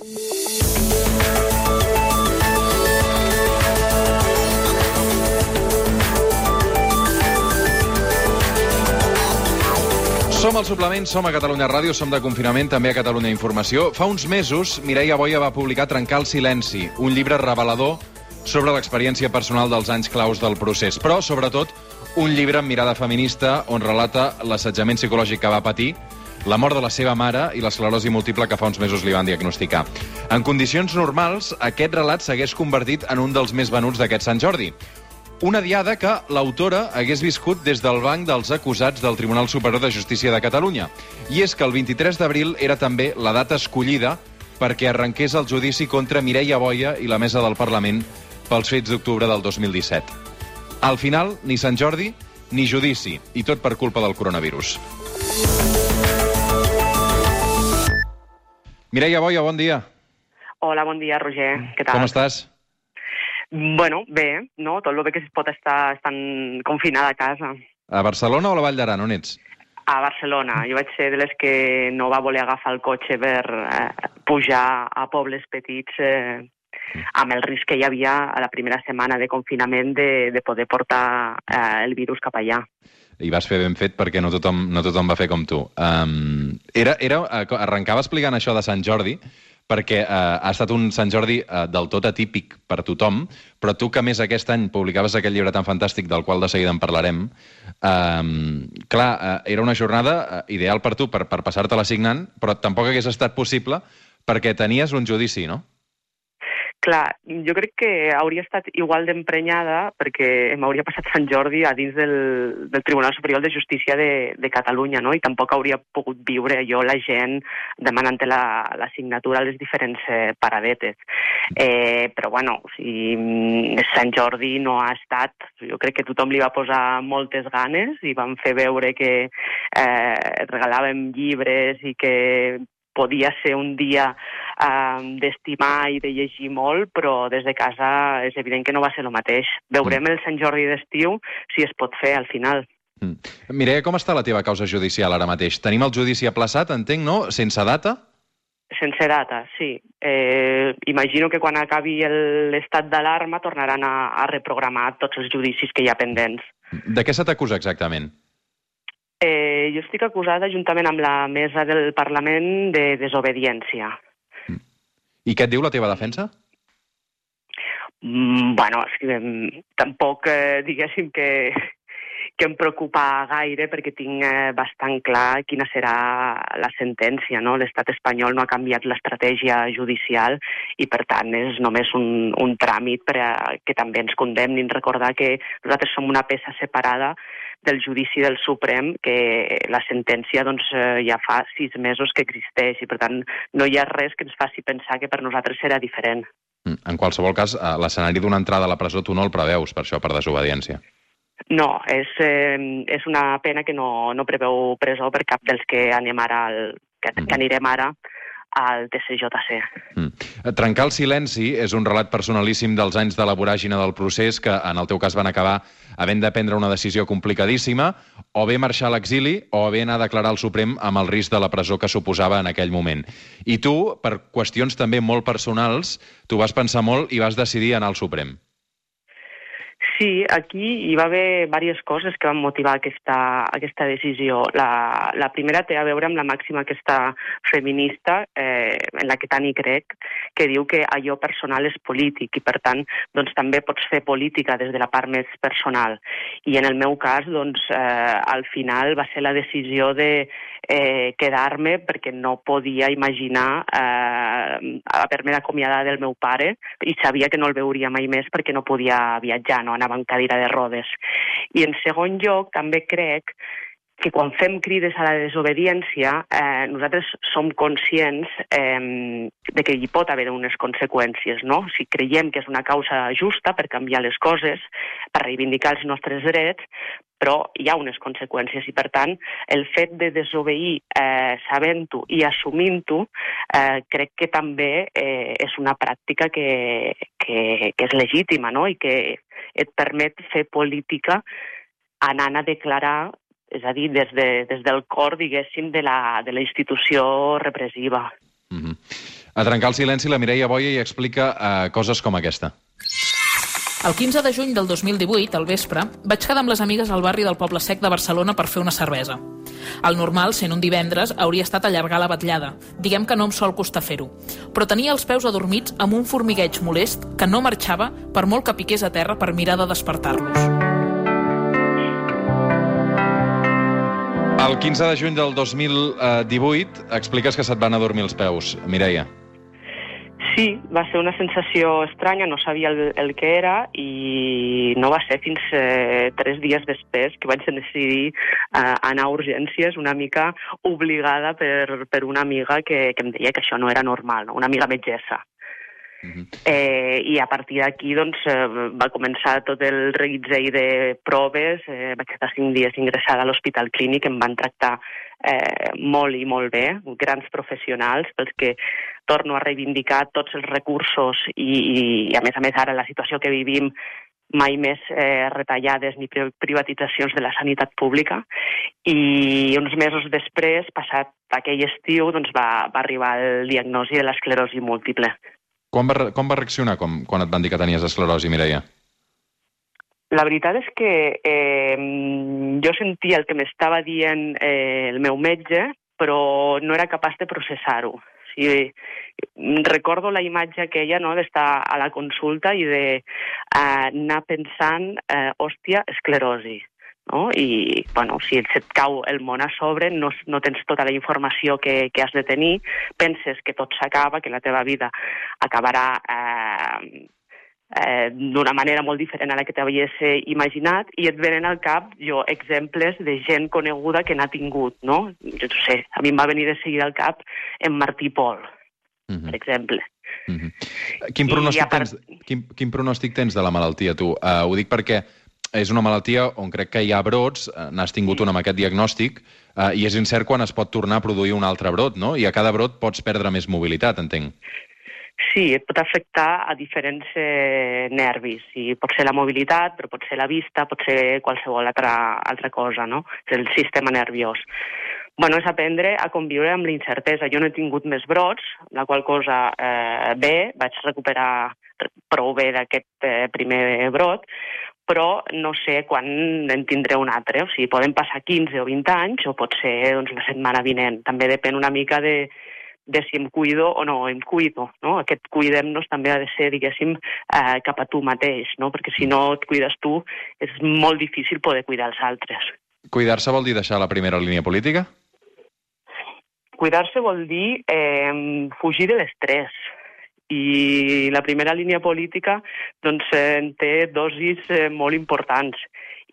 Som al suplement, som a Catalunya Ràdio, som de confinament, també a Catalunya Informació. Fa uns mesos, Mireia Boia va publicar Trencar el silenci, un llibre revelador sobre l'experiència personal dels anys claus del procés, però, sobretot, un llibre amb mirada feminista on relata l'assetjament psicològic que va patir, la mort de la seva mare i l'esclerosi múltiple que fa uns mesos li van diagnosticar. En condicions normals, aquest relat s'hagués convertit en un dels més venuts d'aquest Sant Jordi. Una diada que l'autora hagués viscut des del banc dels acusats del Tribunal Superior de Justícia de Catalunya. I és que el 23 d'abril era també la data escollida perquè arrenqués el judici contra Mireia Boia i la mesa del Parlament pels fets d'octubre del 2017. Al final, ni Sant Jordi ni judici, i tot per culpa del coronavirus. Mireia Boia, bon dia. Hola, bon dia, Roger. Què tal? Com estàs? Bueno, bé, no? Tot el bé que es pot estar estant confinada a casa. A Barcelona o a la Vall d'Aran, on ets? A Barcelona. Jo vaig ser de les que no va voler agafar el cotxe per eh, pujar a pobles petits eh, amb el risc que hi havia a la primera setmana de confinament de, de poder portar eh, el virus cap allà. I vas fer ben fet perquè no tothom, no tothom va fer com tu. Um, era, era, arrencava explicant això de Sant Jordi, perquè eh, ha estat un Sant Jordi eh, del tot atípic per tothom, però tu que més aquest any publicaves aquest llibre tan fantàstic del qual de seguida en parlarem, eh, clar, eh, era una jornada eh, ideal per tu, per, per passar-te-la signant, però tampoc hagués estat possible perquè tenies un judici, no? Clar, jo crec que hauria estat igual d'emprenyada perquè m'hauria passat Sant Jordi a dins del, del Tribunal Superior de Justícia de, de Catalunya, no? I tampoc hauria pogut viure jo la gent demanant la, la signatura a les diferents eh, paradetes. Eh, però, bueno, o sigui, Sant Jordi no ha estat... Jo crec que tothom li va posar moltes ganes i van fer veure que eh, regalàvem llibres i que podia ser un dia eh, d'estimar i de llegir molt, però des de casa és evident que no va ser el mateix. Veurem el Sant Jordi d'estiu si es pot fer al final. Mm. Mireia, com està la teva causa judicial ara mateix? Tenim el judici aplaçat, entenc, no? Sense data? Sense data, sí. Eh, imagino que quan acabi l'estat d'alarma tornaran a, a reprogramar tots els judicis que hi ha pendents. De què se t'acusa exactament? Eh, jo estic acusada, juntament amb la mesa del Parlament, de desobediència. I què et diu la teva defensa? Mm, bueno, és que, mm, tampoc eh, diguéssim que, que em preocupa gaire perquè tinc eh, bastant clar quina serà la sentència. No? L'estat espanyol no ha canviat l'estratègia judicial i, per tant, és només un, un tràmit per a que també ens condemnin. Recordar que nosaltres som una peça separada del judici del Suprem, que la sentència doncs, eh, ja fa sis mesos que existeix i, per tant, no hi ha res que ens faci pensar que per nosaltres serà diferent. Mm, en qualsevol cas, eh, l'escenari d'una entrada a la presó tu no el preveus, per això, per desobediència. No, és, eh, és una pena que no, no preveu presó per cap dels que anem ara al, que, que anirem ara al TCJC. Mm. Trencar el silenci és un relat personalíssim dels anys de la voràgina del procés que, en el teu cas, van acabar havent de prendre una decisió complicadíssima, o bé marxar a l'exili o bé anar a declarar al Suprem amb el risc de la presó que suposava en aquell moment. I tu, per qüestions també molt personals, tu vas pensar molt i vas decidir anar al Suprem. Sí, aquí hi va haver diverses coses que van motivar aquesta, aquesta decisió. La, la primera té a veure amb la màxima aquesta feminista, eh, en la que tant hi crec, que diu que allò personal és polític i, per tant, doncs, també pots fer política des de la part més personal. I en el meu cas, doncs, eh, al final va ser la decisió de eh, quedar-me perquè no podia imaginar eh, haver-me d'acomiadar del meu pare i sabia que no el veuria mai més perquè no podia viatjar, no anava en cadira de rodes. I en segon lloc, també crec que quan fem crides a la desobediència, eh, nosaltres som conscients eh, de que hi pot haver unes conseqüències, no? Si creiem que és una causa justa per canviar les coses, per reivindicar els nostres drets, però hi ha unes conseqüències i, per tant, el fet de desobeir eh, sabent-ho i assumint-ho eh, crec que també eh, és una pràctica que, que, que és legítima no? i que et permet fer política anant a declarar és a dir, des, de, des del cor, diguéssim, de la, de la institució repressiva. Mm -hmm. A trencar el silenci, la Mireia Boia hi explica uh, coses com aquesta. El 15 de juny del 2018, al vespre, vaig quedar amb les amigues al barri del Poble Sec de Barcelona per fer una cervesa. El normal, sent un divendres, hauria estat allargar la batllada. Diguem que no em sol costar fer-ho. Però tenia els peus adormits amb un formigueig molest que no marxava per molt que piqués a terra per mirar de despertar-los. El 15 de juny del 2018 expliques que se't van adormir els peus, Mireia. Sí, va ser una sensació estranya, no sabia el, el que era i no va ser fins eh, tres dies després que vaig decidir eh, anar a urgències una mica obligada per, per una amiga que, que em deia que això no era normal, no? una amiga metgessa. Uh -huh. eh, I a partir d'aquí doncs, eh, va començar tot el reguitzell de proves. Eh, vaig estar cinc dies ingressada a l'Hospital Clínic, em van tractar eh, molt i molt bé, grans professionals, pels que torno a reivindicar tots els recursos i, i a més a més ara la situació que vivim mai més eh, retallades ni privatitzacions de la sanitat pública i uns mesos després, passat aquell estiu, doncs va, va arribar el diagnosi de l'esclerosi múltiple. Quan va, com va reaccionar com, quan et van dir que tenies esclerosi, Mireia? La veritat és que eh, jo sentia el que m'estava dient eh, el meu metge, però no era capaç de processar-ho. O sigui, recordo la imatge aquella no, d'estar a la consulta i d'anar eh, pensant, eh, hòstia, esclerosi. No? I, bueno, si et cau el món a sobre, no, no tens tota la informació que, que has de tenir, penses que tot s'acaba, que la teva vida acabarà eh, eh, d'una manera molt diferent a la que t'havies imaginat i et venen al cap jo exemples de gent coneguda que n'ha tingut, no? Jo no sé, a mi em va venir de seguida al cap en Martí Pol, uh -huh. per exemple. Uh -huh. quin, pronòstic part... tens, quin, quin pronòstic tens de la malaltia, tu? Uh, ho dic perquè és una malaltia on crec que hi ha brots, uh, n'has tingut sí. un amb aquest diagnòstic, uh, i és incert quan es pot tornar a produir un altre brot, no? I a cada brot pots perdre més mobilitat, entenc. Sí, et pot afectar a diferents eh, nervis. I pot ser la mobilitat, però pot ser la vista, pot ser qualsevol altra, altra cosa, no? És el sistema nerviós. Bueno, és aprendre a conviure amb l'incertesa. Jo no he tingut més brots, la qual cosa eh, bé, vaig recuperar prou bé d'aquest eh, primer brot, però no sé quan en tindré un altre. O sigui, poden passar 15 o 20 anys o pot ser doncs, la setmana vinent. També depèn una mica de, de si em cuido o no em cuido. No? Aquest cuidem-nos també ha de ser, diguéssim, eh, cap a tu mateix, no? perquè si no et cuides tu és molt difícil poder cuidar els altres. Cuidar-se vol dir deixar la primera línia política? Cuidar-se vol dir eh, fugir de l'estrès, i la primera línia política doncs, eh, té dosis eh, molt importants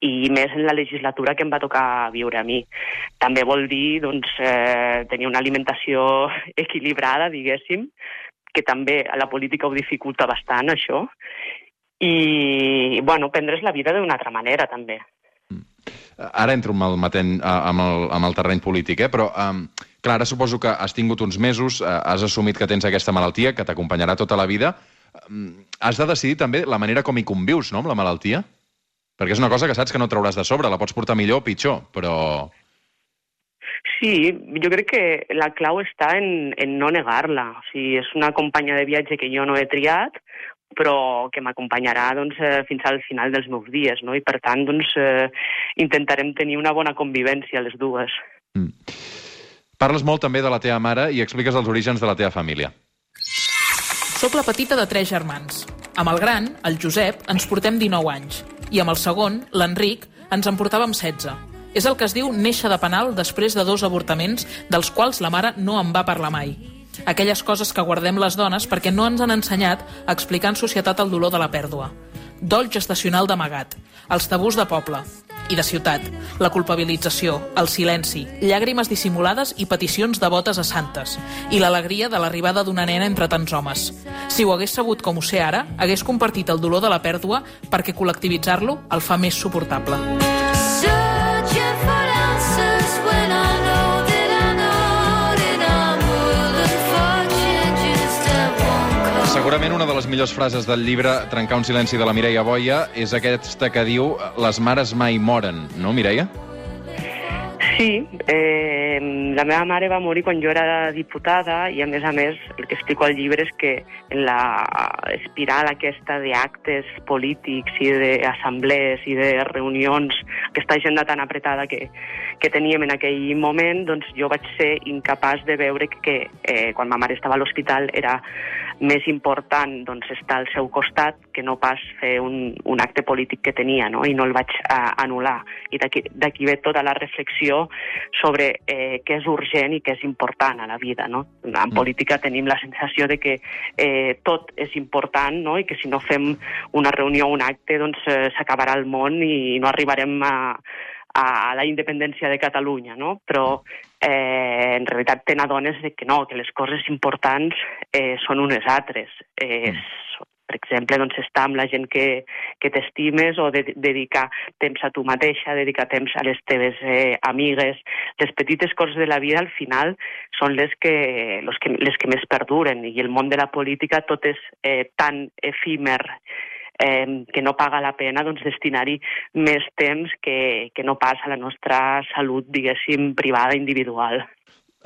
i més en la legislatura que em va tocar viure a mi. També vol dir doncs, eh, tenir una alimentació equilibrada, diguéssim, que també a la política ho dificulta bastant, això, i, bueno, prendre's la vida d'una altra manera, també. Ara entro amb el, matent, amb el, amb el terreny polític, eh? però um, clar, ara suposo que has tingut uns mesos, uh, has assumit que tens aquesta malaltia, que t'acompanyarà tota la vida. Um, has de decidir també la manera com hi convius, no?, amb la malaltia? Perquè és una cosa que saps que no trauràs de sobre, la pots portar millor o pitjor, però... Sí, jo crec que la clau està en, en no negar-la. O sigui, és una companya de viatge que jo no he triat, però que m'acompanyarà doncs, eh, fins al final dels meus dies, no? i per tant doncs, eh, intentarem tenir una bona convivència les dues. Mm. Parles molt també de la teva mare i expliques els orígens de la teva família. Soc la petita de tres germans. Amb el gran, el Josep, ens portem 19 anys i amb el segon, l'Enric, ens en portàvem 16. És el que es diu néixer de penal després de dos avortaments dels quals la mare no en va parlar mai. Aquelles coses que guardem les dones perquè no ens han ensenyat a explicar en societat el dolor de la pèrdua. Dol gestacional d'amagat, els tabús de poble, i de ciutat, la culpabilització, el silenci, llàgrimes dissimulades i peticions devotes a santes, i l'alegria de l'arribada d'una nena entre tants homes. Si ho hagués sabut com ho sé ara, hagués compartit el dolor de la pèrdua perquè col·lectivitzar-lo el fa més suportable. Segurament una de les millors frases del llibre Trencar un silenci de la Mireia Boia és aquesta que diu les mares mai moren, no, Mireia? Sí, eh, la meva mare va morir quan jo era diputada i, a més a més, el que explico al llibre és que en la espiral aquesta d'actes polítics i d'assemblees i de reunions, aquesta agenda tan apretada que, que teníem en aquell moment, doncs jo vaig ser incapaç de veure que eh, quan ma mare estava a l'hospital era més important doncs, estar al seu costat que no pas fer un, un acte polític que tenia, no? i no el vaig uh, anul·lar. I d'aquí ve tota la reflexió sobre eh, què és urgent i què és important a la vida. No? En mm. política tenim la sensació de que eh, tot és important no? i que si no fem una reunió o un acte doncs eh, s'acabarà el món i no arribarem a, a la independència de Catalunya, no? Però eh, en realitat te n'adones que no, que les coses importants eh, són unes altres. Eh, mm. per exemple, doncs, estar amb la gent que, que t'estimes o de, dedicar temps a tu mateixa, dedicar temps a les teves eh, amigues. Les petites coses de la vida, al final, són les que, les que, les que més perduren i el món de la política tot és eh, tan efímer eh, que no paga la pena doncs, destinar-hi més temps que, que no passa la nostra salut, diguéssim, privada, individual.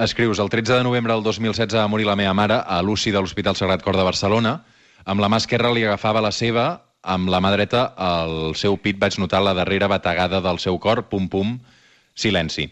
Escrius, el 13 de novembre del 2016 va morir la meva mare a l'UCI de l'Hospital Sagrat Cor de Barcelona. Amb la mà esquerra li agafava la seva, amb la mà dreta al seu pit vaig notar la darrera bategada del seu cor, pum-pum, silenci.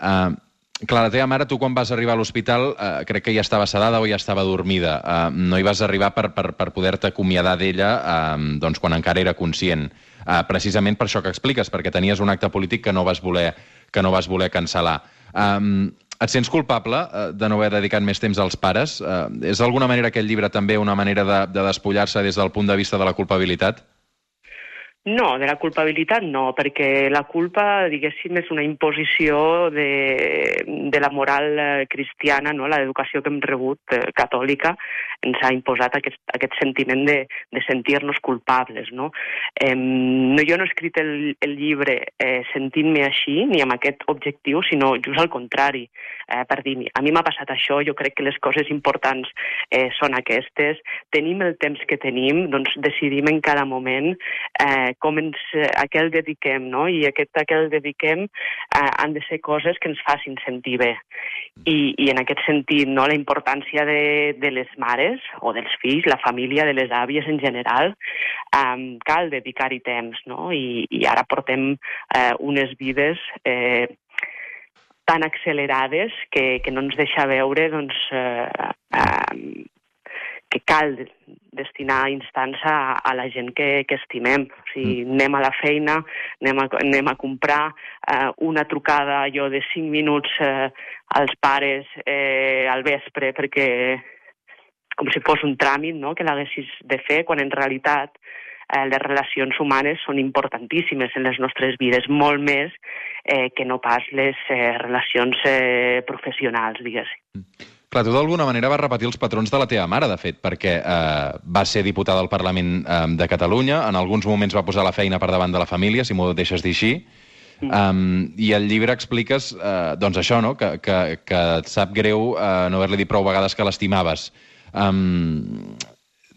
Uh, Clar, la teva mare, tu quan vas arribar a l'hospital, eh, crec que ja estava sedada o ja estava dormida. Eh, no hi vas arribar per, per, per poder-te acomiadar d'ella eh, doncs, quan encara era conscient. Eh, precisament per això que expliques, perquè tenies un acte polític que no vas voler, que no vas voler cancel·lar. Eh, et sents culpable eh, de no haver dedicat més temps als pares? Eh, és d'alguna manera aquest llibre també una manera de, de despullar-se des del punt de vista de la culpabilitat? No, de la culpabilitat no, perquè la culpa, diguéssim, és una imposició de, de la moral eh, cristiana, no? l'educació que hem rebut eh, catòlica ens ha imposat aquest, aquest sentiment de, de sentir-nos culpables. No? Eh, no? Jo no he escrit el, el llibre eh, sentint-me així, ni amb aquest objectiu, sinó just al contrari, eh, per dir a mi m'ha passat això, jo crec que les coses importants eh, són aquestes, tenim el temps que tenim, doncs decidim en cada moment eh, com ens, a què el dediquem, no? I aquest a què el dediquem eh, han de ser coses que ens facin sentir bé. I, i en aquest sentit, no, la importància de, de les mares o dels fills, la família, de les àvies en general, eh, cal dedicar-hi temps, no? I, I ara portem eh, unes vides eh, tan accelerades que, que no ens deixa veure doncs, eh, eh, que cal destinar instants a, a la gent que, que estimem. O sigui, mm. anem a la feina, anem a, anem a comprar eh, una trucada allò de cinc minuts eh, als pares eh, al vespre perquè com si fos un tràmit no? que l'haguessis de fer, quan en realitat eh, les relacions humanes són importantíssimes en les nostres vides, molt més eh, que no pas les eh, relacions eh, professionals, diguéssim. Mm. Clar, tu d'alguna manera vas repetir els patrons de la teva mare, de fet, perquè eh, va ser diputada al Parlament eh, de Catalunya, en alguns moments va posar la feina per davant de la família, si m'ho deixes dir així, Um, I al llibre expliques uh, doncs això, no? que, que, que et sap greu uh, no haver-li dit prou vegades que l'estimaves. Um,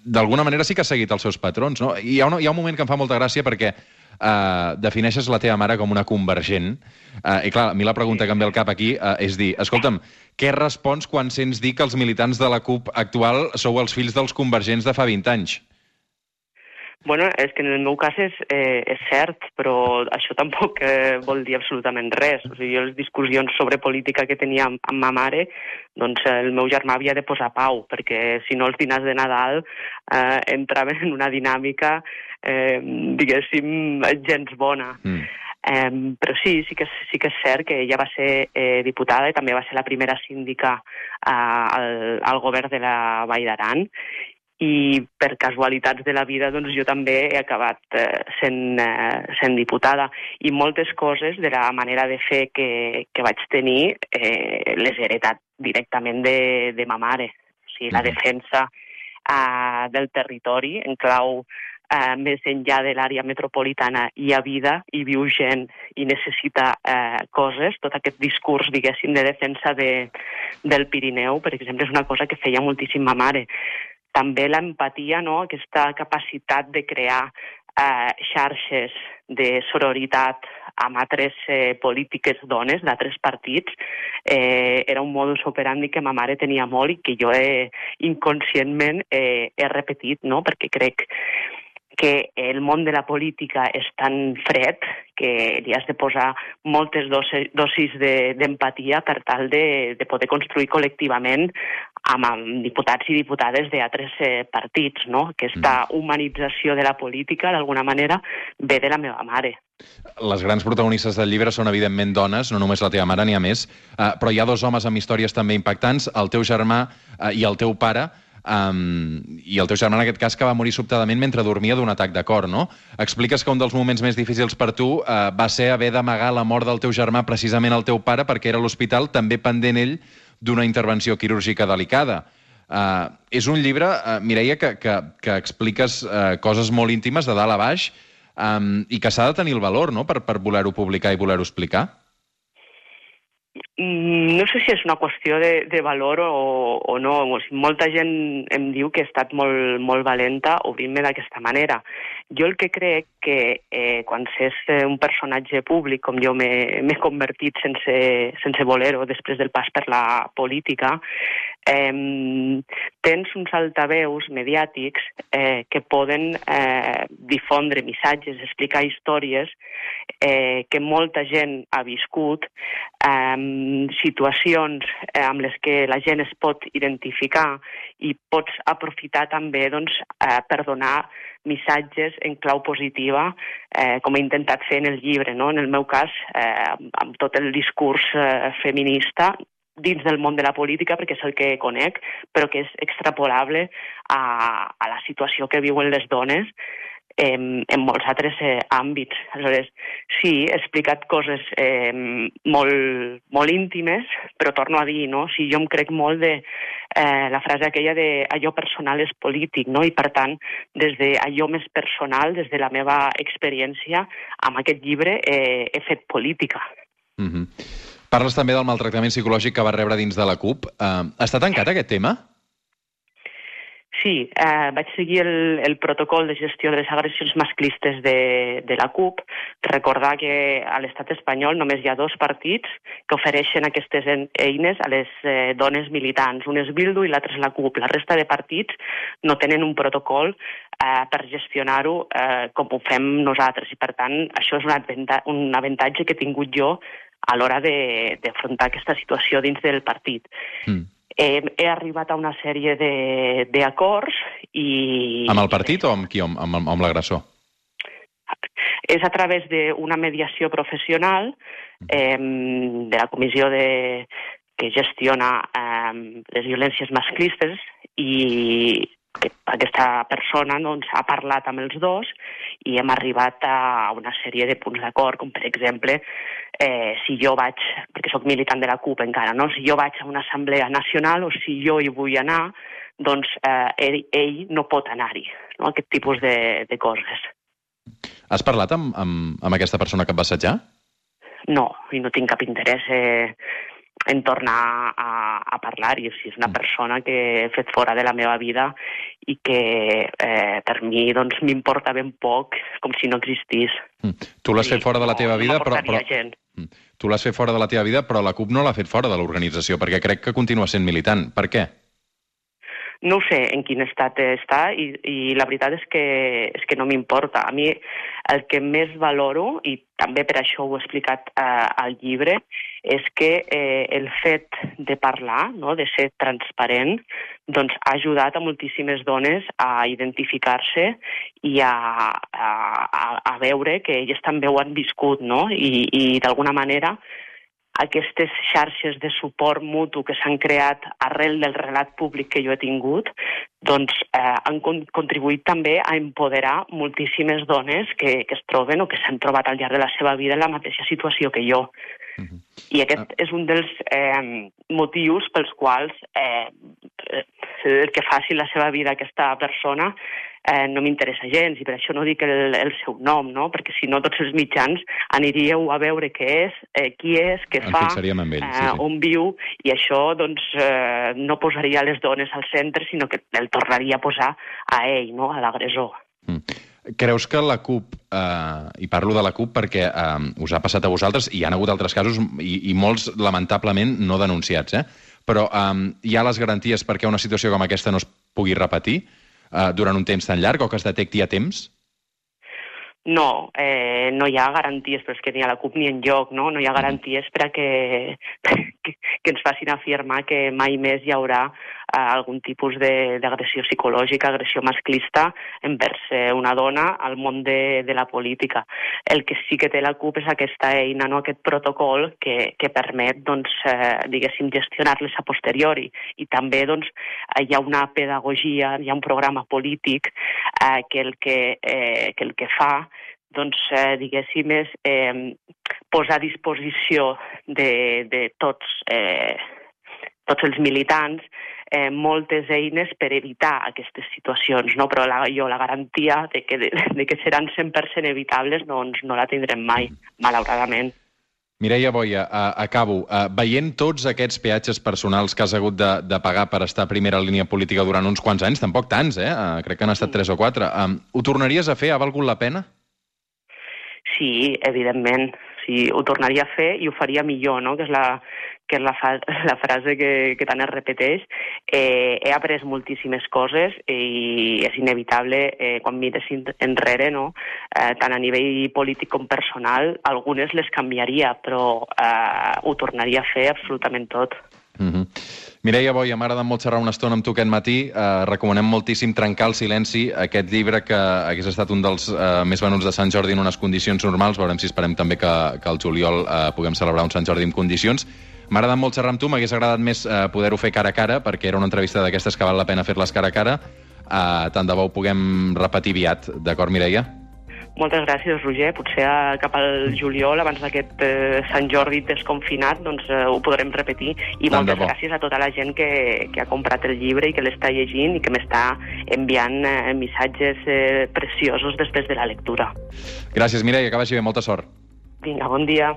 D'alguna manera sí que has seguit els seus patrons. No? Hi ha, un, hi ha un moment que em fa molta gràcia perquè uh, defineixes la teva mare com una convergent. Uh, I clar, a mi la pregunta que em ve al cap aquí uh, és dir, escolta'm, què respons quan sents dir que els militants de la CUP actual sou els fills dels convergents de fa 20 anys? Bueno, és que en el meu cas és, eh, és cert, però això tampoc eh, vol dir absolutament res. O sigui, les discussions sobre política que tenia amb, amb ma mare, doncs el meu germà havia de posar pau, perquè si no els dinars de Nadal eh, entraven en una dinàmica, eh, diguéssim, gens bona. Mm. Eh, però sí, sí que, sí que és cert que ella va ser eh, diputada i també va ser la primera síndica eh, al, al govern de la Vall d'Aran i per casualitats de la vida doncs jo també he acabat eh, sent, eh, sent diputada i moltes coses de la manera de fer que, que vaig tenir eh, les he heretat directament de, de ma mare. O sigui, la defensa eh, del territori en clau eh, més enllà de l'àrea metropolitana hi ha vida, hi viu gent i necessita eh, coses. Tot aquest discurs, diguéssim, de defensa de, del Pirineu, per exemple, és una cosa que feia moltíssim ma mare. També l'empatia, no? aquesta capacitat de crear eh, xarxes de sororitat amb altres eh, polítiques dones d'altres partits, eh, era un modus operandi que ma mare tenia molt i que jo he, inconscientment eh, he repetit, no? perquè crec que el món de la política és tan fred que li has de posar moltes dosis d'empatia de, per tal de, de poder construir col·lectivament amb, diputats i diputades d'altres eh, partits. No? Aquesta mm. humanització de la política, d'alguna manera, ve de la meva mare. Les grans protagonistes del llibre són, evidentment, dones, no només la teva mare, n'hi ha més, uh, però hi ha dos homes amb històries també impactants, el teu germà uh, i el teu pare, Um, I el teu germà, en aquest cas, que va morir sobtadament mentre dormia d'un atac de cor, no? Expliques que un dels moments més difícils per tu uh, va ser haver d'amagar la mort del teu germà precisament al teu pare perquè era a l'hospital, també pendent ell d'una intervenció quirúrgica delicada. Uh, és un llibre, uh, Mireia, que, que, que expliques uh, coses molt íntimes de dalt a baix um, i que s'ha de tenir el valor no? per, per voler-ho publicar i voler-ho explicar. Mm, no sé si és una qüestió de, de valor o, o no. O sigui, molta gent em diu que he estat molt, molt valenta obrint-me d'aquesta manera. Jo el que crec que eh, quan s'és un personatge públic, com jo m'he convertit sense, sense voler-ho després del pas per la política, eh, tens uns altaveus mediàtics eh, que poden eh, difondre missatges, explicar històries eh, que molta gent ha viscut, eh, situacions eh, amb les que la gent es pot identificar i pots aprofitar també doncs, eh, per donar missatges en clau positiva, eh, com he intentat fer en el llibre. No? En el meu cas, eh, amb tot el discurs eh, feminista, dins del món de la política, perquè és el que conec, però que és extrapolable a, a la situació que viuen les dones en, en molts altres eh, àmbits. Aleshores, sí, he explicat coses eh, molt, molt íntimes, però torno a dir, no? Si jo em crec molt de eh, la frase aquella de allò personal és polític, no? I per tant, des de allò més personal, des de la meva experiència, amb aquest llibre eh, he fet política. Mm -hmm. Parles també del maltractament psicològic que va rebre dins de la CUP. Uh, està tancat aquest tema? Sí, eh, vaig seguir el, el protocol de gestió de les agressions masclistes de, de la CUP. Recordar que a l'estat espanyol només hi ha dos partits que ofereixen aquestes eines a les eh, dones militants. Un és Bildu i l'altre és la CUP. La resta de partits no tenen un protocol eh, per gestionar-ho eh, com ho fem nosaltres. I, per tant, això és un, un avantatge que he tingut jo a l'hora d'afrontar aquesta situació dins del partit. Mm eh, he arribat a una sèrie d'acords i... Amb el partit o amb qui? Amb, amb, amb l'agressor? És a través d'una mediació professional eh, de la comissió de, que gestiona eh, les violències masclistes i aquesta persona doncs, ha parlat amb els dos i hem arribat a una sèrie de punts d'acord, com per exemple eh, si jo vaig, perquè sóc militant de la CUP encara, no? si jo vaig a una assemblea nacional o si jo hi vull anar, doncs eh, ell, ell no pot anar-hi, no? aquest tipus de, de coses. Has parlat amb, amb, amb aquesta persona que et va assetjar? No, i no tinc cap interès. Eh, en tornar a, a parlar-hi. O sigui, és una mm. persona que he fet fora de la meva vida i que eh, per mi doncs m'importa ben poc, com si no existís. Mm. Tu l'has fet fora de la teva vida, no però... però... Gent. Mm. Tu l'has fet fora de la teva vida, però la CUP no l'ha fet fora de l'organització, perquè crec que continua sent militant. Per què? No sé en quin estat està i, i la veritat és que, és que no m'importa. A mi el que més valoro, i també per això ho he explicat eh, al llibre, és que eh, el fet de parlar, no, de ser transparent, doncs ha ajudat a moltíssimes dones a identificar-se i a, a, a veure que elles també ho han viscut, no? I, i d'alguna manera aquestes xarxes de suport mutu que s'han creat arrel del relat públic que jo he tingut, doncs eh, han con contribuït també a empoderar moltíssimes dones que, que es troben o que s'han trobat al llarg de la seva vida en la mateixa situació que jo. Uh -huh. I aquest uh és un dels eh, motius pels quals eh, el que faci la seva vida aquesta persona eh, no m'interessa gens i per això no dic el, el seu nom, no? perquè si no tots els mitjans aniríeu a veure què és, eh, qui és, què fa, ell, eh, sí, sí. on viu, i això doncs, eh, no posaria les dones al centre, sinó que el tornaria a posar a ell, no? a l'agressor. Mm. Creus que la CUP, eh, i parlo de la CUP perquè eh, us ha passat a vosaltres, i hi ha hagut altres casos, i, i molts, lamentablement, no denunciats, eh? però eh, hi ha les garanties perquè una situació com aquesta no es pugui repetir eh, durant un temps tan llarg o que es detecti a temps? No, eh, no hi ha garanties, però és que ni a la CUP ni en lloc, no? No hi ha garanties per a que, que, que ens facin afirmar que mai més hi haurà eh, algun tipus d'agressió psicològica, agressió masclista envers eh, una dona al món de, de la política. El que sí que té la CUP és aquesta eina, no? aquest protocol que, que permet, doncs, eh, diguéssim, gestionar-les a posteriori. I també doncs, hi ha una pedagogia, hi ha un programa polític eh, que, el que, eh, que el que fa doncs, eh, diguéssim, és eh, posar a disposició de, de tots, eh, tots els militants eh, moltes eines per evitar aquestes situacions, no? però la, jo la garantia de que, de, de que seran 100% evitables doncs, no la tindrem mai, malauradament. Mireia Boia, uh, acabo. Uh, veient tots aquests peatges personals que has hagut de, de pagar per estar a primera línia política durant uns quants anys, tampoc tants, eh? Uh, crec que han estat tres o quatre. Um, ho tornaries a fer? Ha valgut la pena? Sí, evidentment. Sí, ho tornaria a fer i ho faria millor, no? que és la, que és la, fa, la frase que, que tant es repeteix. Eh, he après moltíssimes coses i és inevitable, eh, quan mires enrere, no? eh, tant a nivell polític com personal, algunes les canviaria, però eh, ho tornaria a fer absolutament tot. Mm -hmm. Mireia Boia, m'ha molt xerrar una estona amb tu aquest matí. Eh, recomanem moltíssim Trencar el silenci, aquest llibre que hagués estat un dels eh, més venuts de Sant Jordi en unes condicions normals. Veurem si esperem també que, que al juliol eh, puguem celebrar un Sant Jordi en condicions. M'ha agradat molt xerrar amb tu, m'hagués agradat més eh, poder-ho fer cara a cara, perquè era una entrevista d'aquestes que val la pena fer-les cara a cara. Eh, tant de bo ho puguem repetir aviat, d'acord, Mireia? Moltes gràcies, Roger. Potser eh, cap al juliol, abans d'aquest eh, Sant Jordi desconfinat, doncs eh, ho podrem repetir. I Tant moltes gràcies a tota la gent que, que ha comprat el llibre i que l'està llegint i que m'està enviant eh, missatges eh, preciosos després de la lectura. Gràcies, Mireia, que vagi bé. Molta sort. Vinga, bon dia.